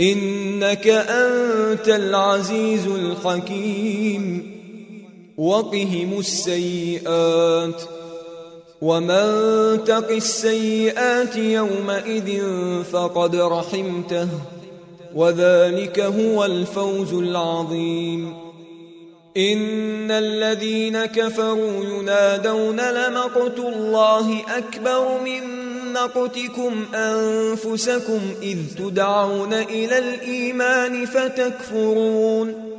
إنك أنت العزيز الحكيم. وقهم السيئات. ومن تق السيئات يومئذ فقد رحمته. وذلك هو الفوز العظيم. إن الذين كفروا ينادون لمقت الله أكبر من مقتكم أنفسكم إذ تدعون إلى الإيمان فتكفرون.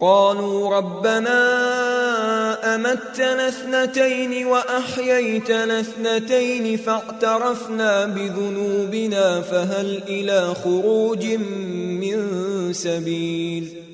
قالوا ربنا أمتنا اثنتين وأحييتنا اثنتين فاعترفنا بذنوبنا فهل إلى خروج من سبيل؟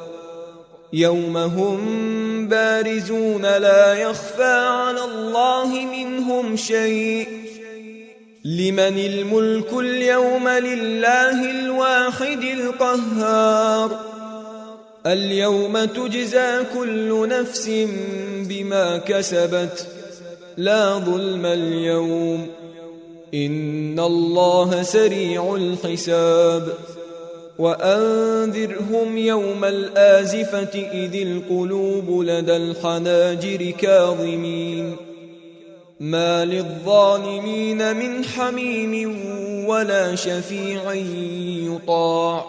يوم هم بارزون لا يخفى على الله منهم شيء لمن الملك اليوم لله الواحد القهار اليوم تجزى كل نفس بما كسبت لا ظلم اليوم ان الله سريع الحساب وأنذرهم يوم الآزفة إذ القلوب لدى الحناجر كاظمين. ما للظالمين من حميم ولا شفيع يطاع.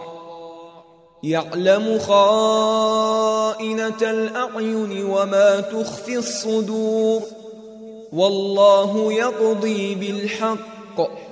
يعلم خائنة الأعين وما تخفي الصدور. والله يقضي بالحق.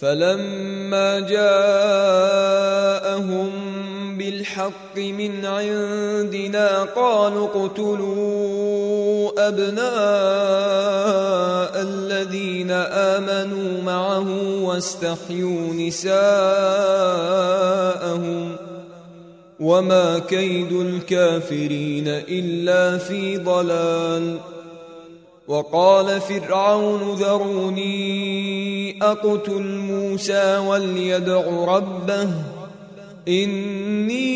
فلما جاءهم بالحق من عندنا قالوا اقتلوا أبناء الذين آمنوا معه واستحيوا نساءهم وما كيد الكافرين إلا في ضلال وقال فرعون ذروني أقتل موسى وليدع ربه إني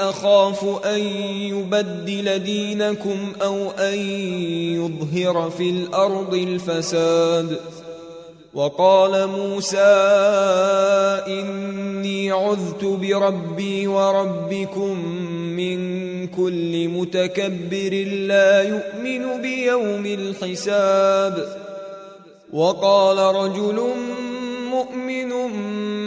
أخاف أن يبدل دينكم أو أن يظهر في الأرض الفساد وقال موسى إني عذت بربي وربكم من كل متكبر لا يؤمن بيوم الحساب. وقال رجل مؤمن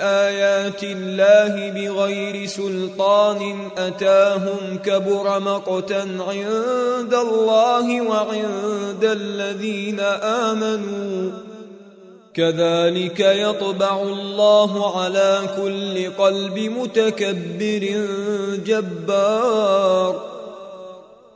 آيات الله بغير سلطان أتاهم كبر مقتا عند الله وعند الذين آمنوا. كذلك يطبع الله على كل قلب متكبر جبار.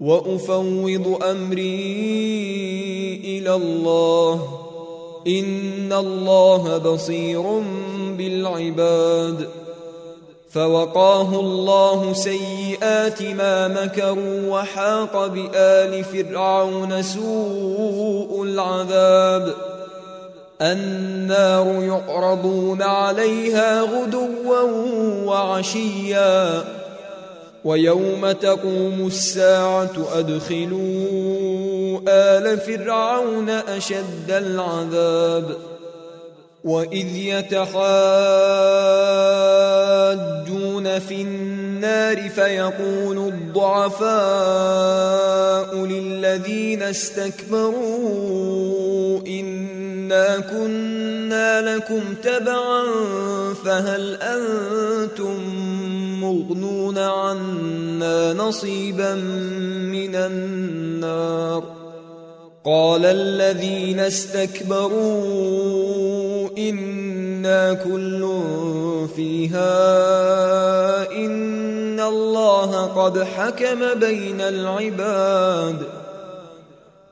وأفوض أمري إلى الله. إن الله بصير بالعباد. فوقاه الله سيئات ما مكروا وحاق بآل فرعون سوء العذاب. النار يعرضون عليها غدوا وعشيا. ويوم تقوم الساعة أدخلوا آل فرعون أشد العذاب وإذ يتحاجون في النار فيقول الضعفاء للذين استكبروا إنا كنا لكم تبعا فهل أنتم مغنون عنا نصيبا من النار قال الذين استكبروا أنا كل فيها ان الله قد حكم بين العباد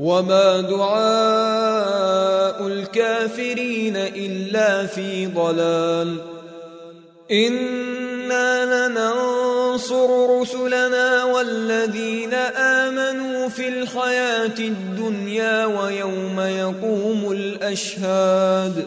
وما دعاء الكافرين الا في ضلال أنا لننصر رسلنا والذين امنوا في الحياة الدنيا ويوم يقوم الاشهاد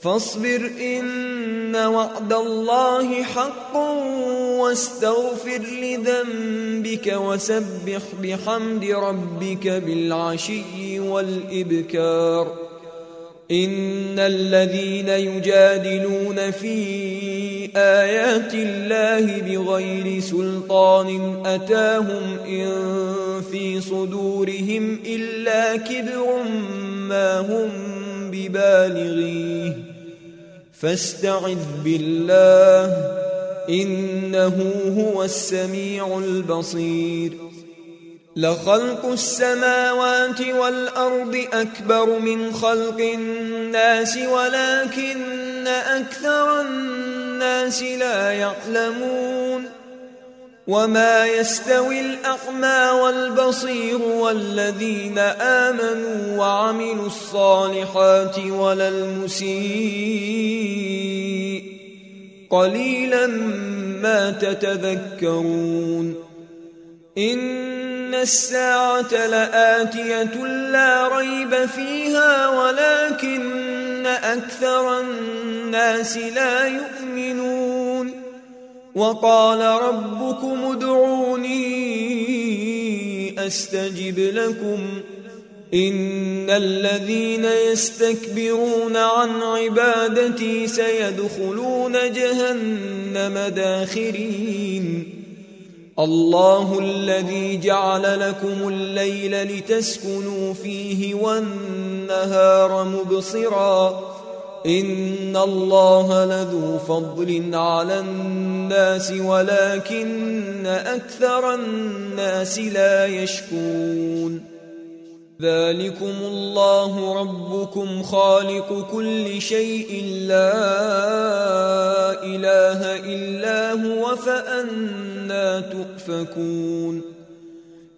فاصبر إن وعد الله حق واستغفر لذنبك وسبح بحمد ربك بالعشي والإبكار. إن الذين يجادلون في آيات الله بغير سلطان أتاهم إن في صدورهم إلا كبر ما هم ببالغيه. فاستعذ بالله إنه هو السميع البصير. لخلق السماوات والأرض أكبر من خلق الناس ولكن أكثر الناس لا يعلمون. وما يستوي الأعمى والبصير والذين آمنوا وعملوا الصالحات ولا المسيء قليلا ما تتذكرون إن الساعة لآتية لا ريب فيها ولكن أكثر الناس لا يؤمنون وقال ربكم ادعوني أستجب لكم. إن الذين يستكبرون عن عبادتي سيدخلون جهنم داخرين. الله الذي جعل لكم الليل لتسكنوا فيه والنهار مبصرا. إن الله لذو فضل على الناس ولكن أكثر الناس لا يشكون ذلكم الله ربكم خالق كل شيء لا إله إلا هو فأنا تؤفكون.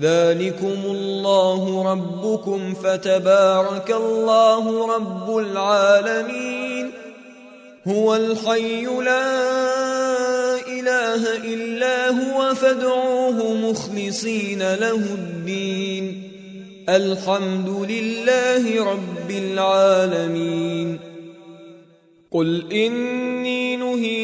ذلكم الله ربكم فتبارك الله رب العالمين هو الحي لا إله إلا هو فادعوه مخلصين له الدين الحمد لله رب العالمين قل إني نهيت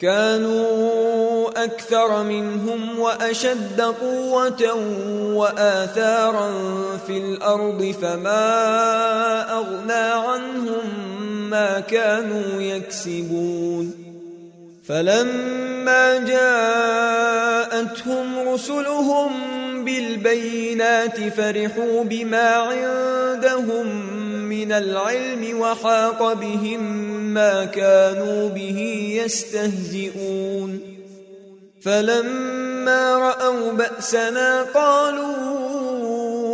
كانوا أكثر منهم وأشد قوة وآثارا في الأرض فما أغنى عنهم ما كانوا يكسبون فلما جاءتهم رسلهم بالبينات فرحوا بما عندهم من العلم وحاق بهم ما كانوا به يستهزئون. فلما رأوا بأسنا قالوا